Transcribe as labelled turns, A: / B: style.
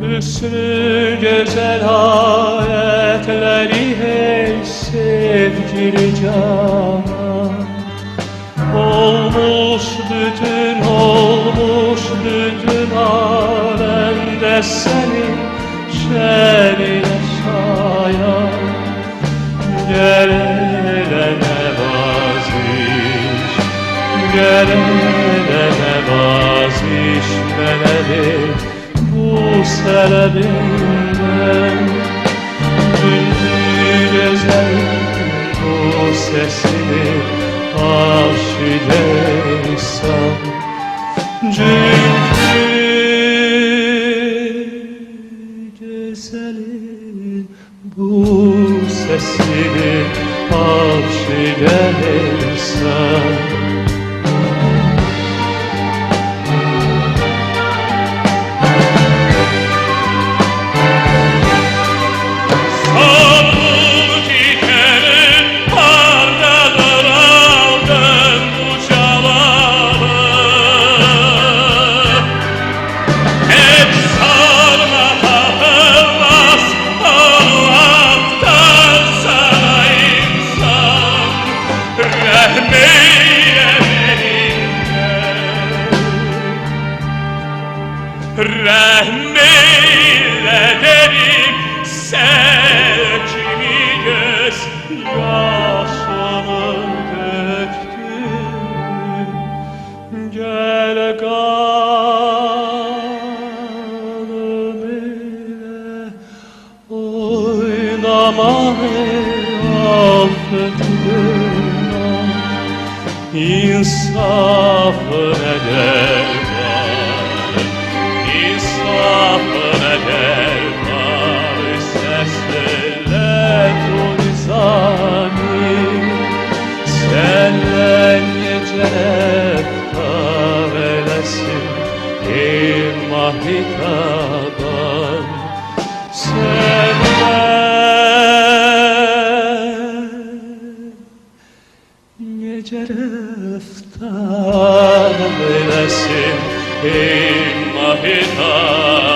A: Hüsnü güzel ayetleri hey sevgili canan Olmuş bütün olmuş bütün alemde seni şerine şayan Gel elene vaziş Gel elene bu selebinden Bülbül ezel bu sesini aşileysan Çünkü güzelin bu sesini aşileysan Sabır Rahmeyle derim sen kimi göz yaşımı döktün Gel kanım ile oynama affetme İnsafı eder var İnsafı eder var Sesle tulizani Senle geceler eylesin İlma hitaban Senle Gece Eftar veresin, ey mahidar.